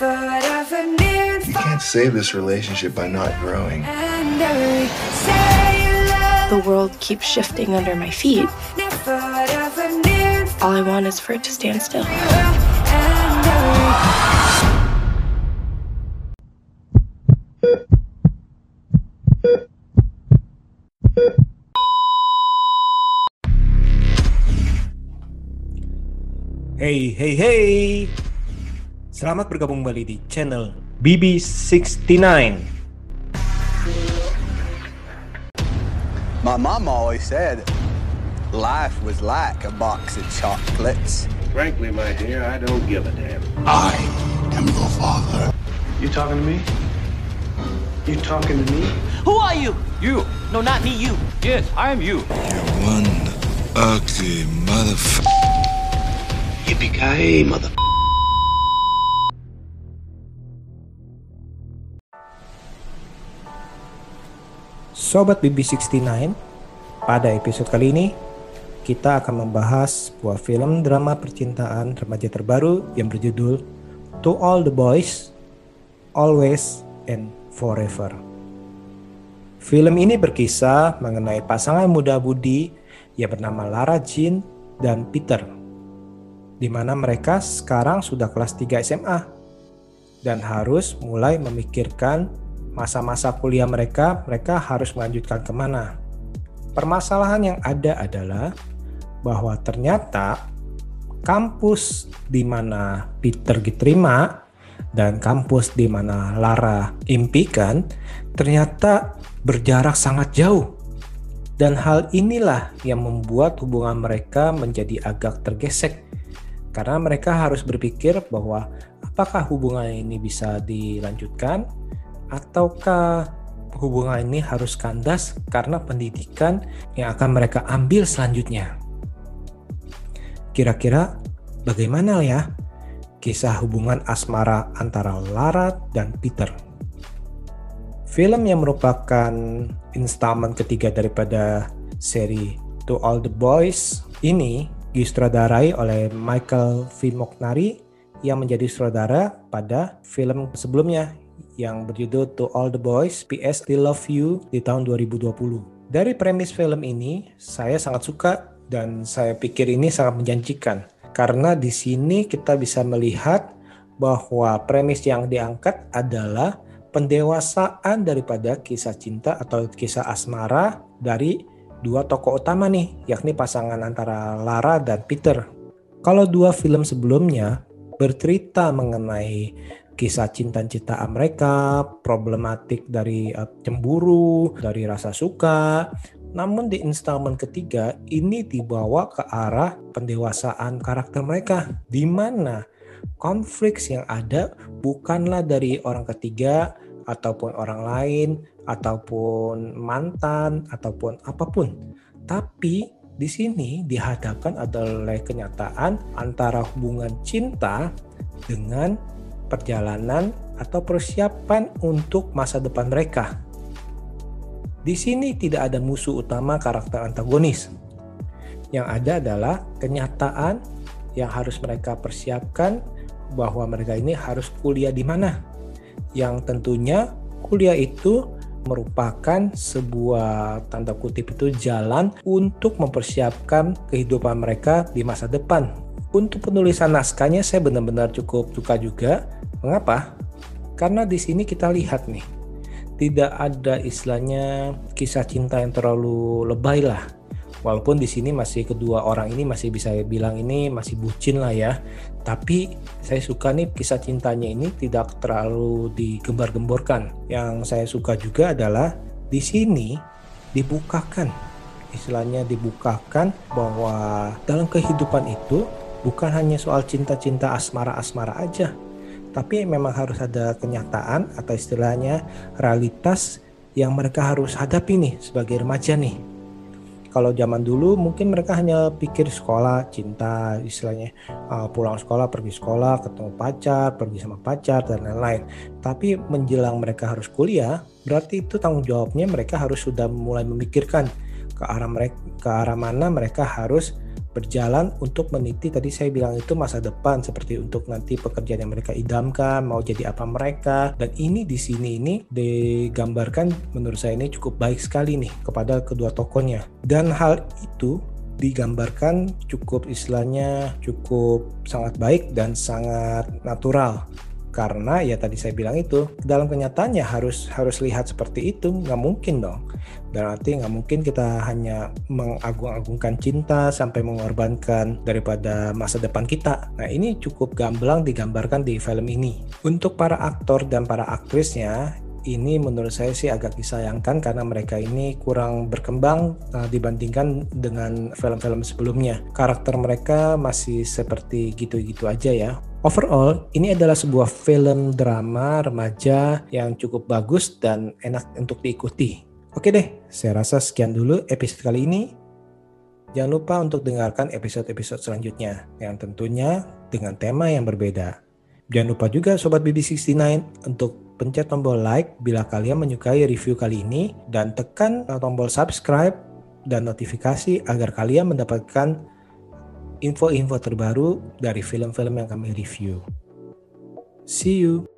Don't save this relationship by not growing. The world keeps shifting under my feet. All I want is for it to stand still. Hey, hey, hey! Selamat bergabung kembali di channel BB69. My mom always said life was like a box of chocolates. Frankly, my dear, I don't give a damn. I am your father. You talking to me? You talking to me? Who are you? You! No, not me, you. Yes, I am you. You're one ugly motherfucker. Yippee-ki-yay, mother... Sobat BB69, pada episode kali ini kita akan membahas sebuah film drama percintaan remaja terbaru yang berjudul To All the Boys, Always and Forever. Film ini berkisah mengenai pasangan muda budi yang bernama Lara Jean dan Peter, di mana mereka sekarang sudah kelas 3 SMA dan harus mulai memikirkan masa-masa kuliah mereka, mereka harus melanjutkan ke mana. Permasalahan yang ada adalah bahwa ternyata kampus di mana Peter diterima dan kampus di mana Lara impikan ternyata berjarak sangat jauh. Dan hal inilah yang membuat hubungan mereka menjadi agak tergesek. Karena mereka harus berpikir bahwa apakah hubungan ini bisa dilanjutkan ataukah hubungan ini harus kandas karena pendidikan yang akan mereka ambil selanjutnya. Kira-kira bagaimana ya kisah hubungan asmara antara Lara dan Peter? Film yang merupakan installment ketiga daripada seri To All the Boys ini disutradarai oleh Michael V. Moknari yang menjadi sutradara pada film sebelumnya yang berjudul To All the Boys PS Still Love You di tahun 2020. Dari premis film ini, saya sangat suka dan saya pikir ini sangat menjanjikan karena di sini kita bisa melihat bahwa premis yang diangkat adalah pendewasaan daripada kisah cinta atau kisah asmara dari dua tokoh utama nih, yakni pasangan antara Lara dan Peter. Kalau dua film sebelumnya bercerita mengenai kisah cinta-cintaan mereka, problematik dari uh, cemburu, dari rasa suka. Namun di installment ketiga ini dibawa ke arah pendewasaan karakter mereka, di mana konflik yang ada bukanlah dari orang ketiga ataupun orang lain ataupun mantan ataupun apa pun, tapi di sini dihadapkan adalah kenyataan antara hubungan cinta dengan perjalanan atau persiapan untuk masa depan mereka. Di sini tidak ada musuh utama karakter antagonis. Yang ada adalah kenyataan yang harus mereka persiapkan bahwa mereka ini harus kuliah di mana. Yang tentunya kuliah itu merupakan sebuah tanda kutip itu jalan untuk mempersiapkan kehidupan mereka di masa depan. Untuk penulisan naskahnya saya benar-benar cukup suka juga. Mengapa? Karena di sini kita lihat nih, tidak ada istilahnya kisah cinta yang terlalu lebay lah. Walaupun di sini masih kedua orang ini masih bisa bilang ini masih bucin lah ya. Tapi saya suka nih kisah cintanya ini tidak terlalu digembar-gemborkan. Yang saya suka juga adalah di sini dibukakan istilahnya dibukakan bahwa dalam kehidupan itu bukan hanya soal cinta-cinta asmara-asmara aja. Tapi memang harus ada kenyataan atau istilahnya realitas yang mereka harus hadapi nih sebagai remaja nih kalau zaman dulu mungkin mereka hanya pikir sekolah, cinta, istilahnya uh, pulang sekolah, pergi sekolah, ketemu pacar, pergi sama pacar dan lain-lain. Tapi menjelang mereka harus kuliah, berarti itu tanggung jawabnya mereka harus sudah mulai memikirkan ke arah mereka ke arah mana mereka harus berjalan untuk meniti tadi saya bilang itu masa depan seperti untuk nanti pekerjaan yang mereka idamkan mau jadi apa mereka. Dan ini di sini ini digambarkan menurut saya ini cukup baik sekali nih kepada kedua tokonya. Dan hal itu digambarkan cukup istilahnya cukup sangat baik dan sangat natural karena ya tadi saya bilang itu dalam kenyataannya harus harus lihat seperti itu nggak mungkin dong dan arti nggak mungkin kita hanya mengagung-agungkan cinta sampai mengorbankan daripada masa depan kita nah ini cukup gamblang digambarkan di film ini untuk para aktor dan para aktrisnya ini menurut saya sih agak disayangkan karena mereka ini kurang berkembang uh, dibandingkan dengan film-film sebelumnya. Karakter mereka masih seperti gitu-gitu aja ya. Overall, ini adalah sebuah film drama remaja yang cukup bagus dan enak untuk diikuti. Oke deh, saya rasa sekian dulu episode kali ini. Jangan lupa untuk dengarkan episode-episode selanjutnya yang tentunya dengan tema yang berbeda. Jangan lupa juga Sobat BB69 untuk pencet tombol like bila kalian menyukai review kali ini dan tekan tombol subscribe dan notifikasi agar kalian mendapatkan info-info terbaru dari film-film yang kami review. See you!